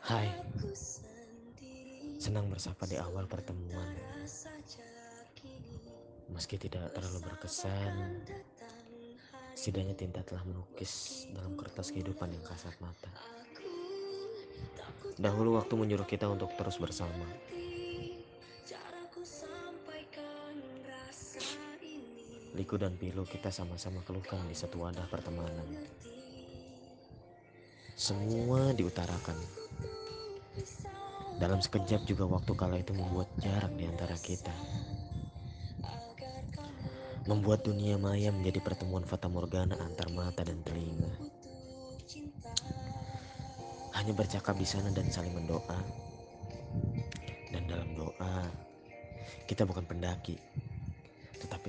Hai, senang bersapa di awal pertemuan. Meski tidak terlalu berkesan, setidaknya tinta telah melukis dalam kertas kehidupan yang kasat mata. Dahulu waktu menyuruh kita untuk terus bersama. Liku dan pilu kita sama-sama keluhkan di satu wadah pertemanan. Semua diutarakan. Dalam sekejap juga waktu kala itu membuat jarak di antara kita. Membuat dunia maya menjadi pertemuan fata morgana antar mata dan telinga. Hanya bercakap di sana dan saling mendoa. Dan dalam doa, kita bukan pendaki, tetapi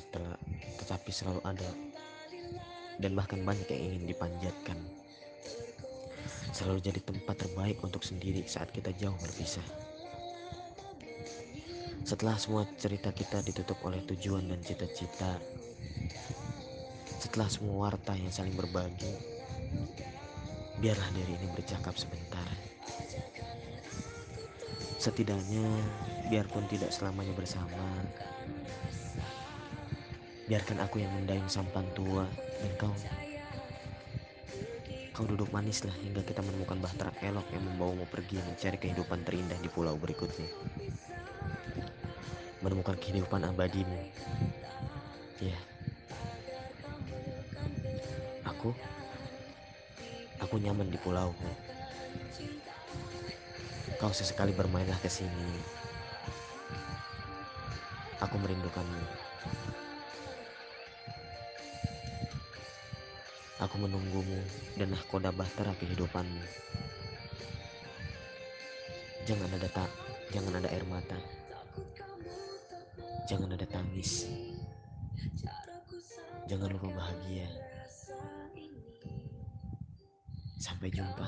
tetapi selalu ada dan bahkan banyak yang ingin dipanjatkan. Selalu jadi tempat terbaik untuk sendiri saat kita jauh berpisah. Setelah semua cerita kita ditutup oleh tujuan dan cita-cita, setelah semua warta yang saling berbagi, biarlah diri ini bercakap sebentar. Setidaknya, biarpun tidak selamanya bersama, biarkan aku yang mendayung sampan tua dan kau Kau duduk manislah hingga kita menemukan bahtera elok yang membawamu pergi mencari kehidupan terindah di pulau berikutnya. Menemukan kehidupan abadimu. Ya. Aku aku nyaman di pulauku. Kau sesekali bermainlah ke sini. Aku merindukanmu. Aku menunggumu dan nahkoda bahtera kehidupanmu. Jangan ada tak, jangan ada air mata. Jangan ada tangis. Jangan lupa bahagia. Sampai jumpa.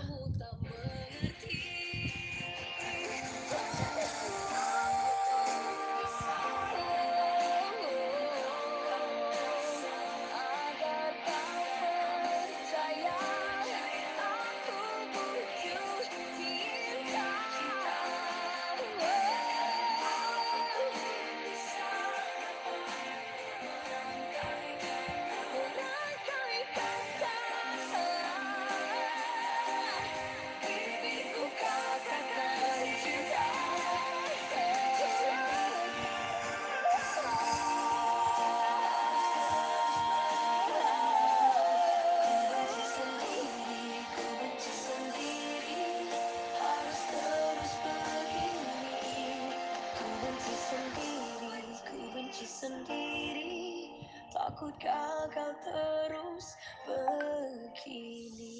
Gagal terus begini